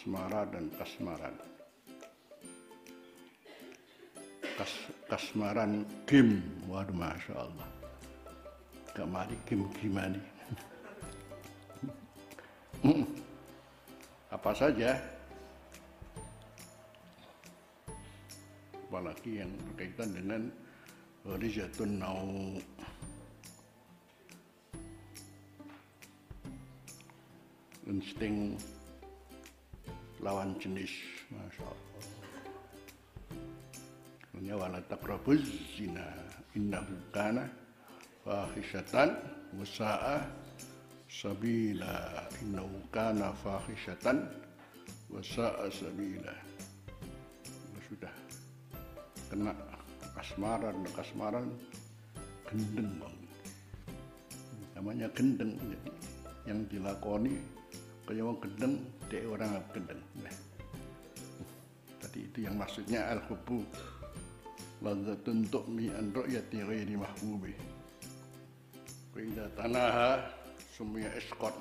asmara dan kasmaran. Kas, kasmaran kim. Waduh masya Allah. Gak mari kim gimana? Apa saja? Apalagi yang berkaitan dengan rizatun nau. Insting lawan jenis Masya Allah. Hanya wala taqrabuz zina. Innahu kana fahisyatan wasa'a sabila. Innahu kana fahisyatan wasa'a sabila. Sudah. Kena kasmaran kasmaran gendeng bang namanya gendeng jadi yang dilakoni kayak orang gendeng dia orang gendeng. Nah. tadi itu yang maksudnya al hubbu ladzatun tu'mi an ru'yati ghairi mahbubi. Idza tanaha sumya isqat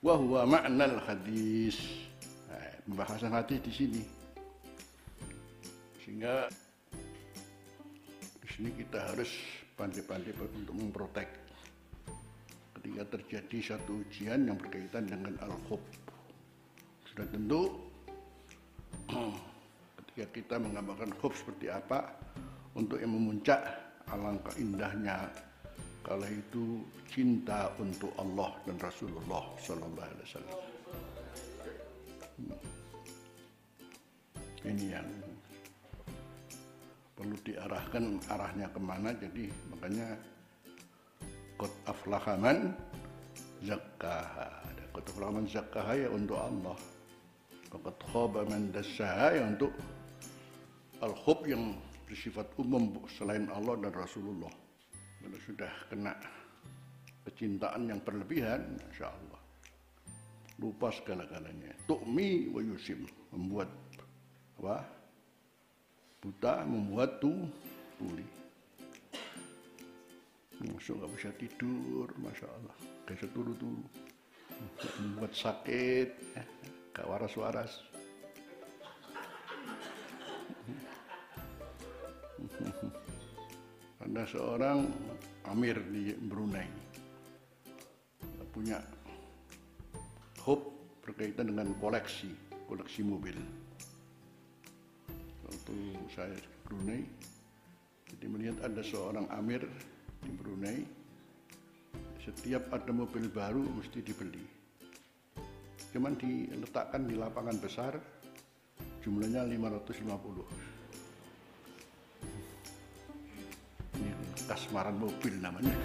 wa huwa ma'nal hadis. Nah, pembahasan hadis di sini. Sehingga di sini kita harus pandai-pandai untuk memprotek ketika terjadi satu ujian yang berkaitan dengan al-khub sudah tentu ketika kita menggambarkan khub seperti apa untuk yang memuncak alangkah indahnya kalau itu cinta untuk Allah dan Rasulullah Sallallahu Alaihi Wasallam. Ini yang perlu diarahkan arahnya ke mana jadi makanya aflahaman zakkaha. Kot aflahaman zakkaha ya untuk Allah. Kot khaba man dassaha ya untuk al khub yang bersifat umum selain Allah dan Rasulullah. Kalau sudah kena kecintaan yang berlebihan Masya Allah lupa segala-galanya. Tu'mi wa yusim. Membuat apa? Buta membuat tuh tuli Masuk nggak bisa tidur, masya Allah. Kayak turu-turu, membuat sakit, gak waras-waras. Ada seorang amir di Brunei punya hope berkaitan dengan koleksi, koleksi mobil. Waktu saya Brunei, jadi melihat ada seorang amir di Brunei, setiap ada mobil baru mesti dibeli. Cuman diletakkan di lapangan besar, jumlahnya 550. Ini kasmaran mobil namanya.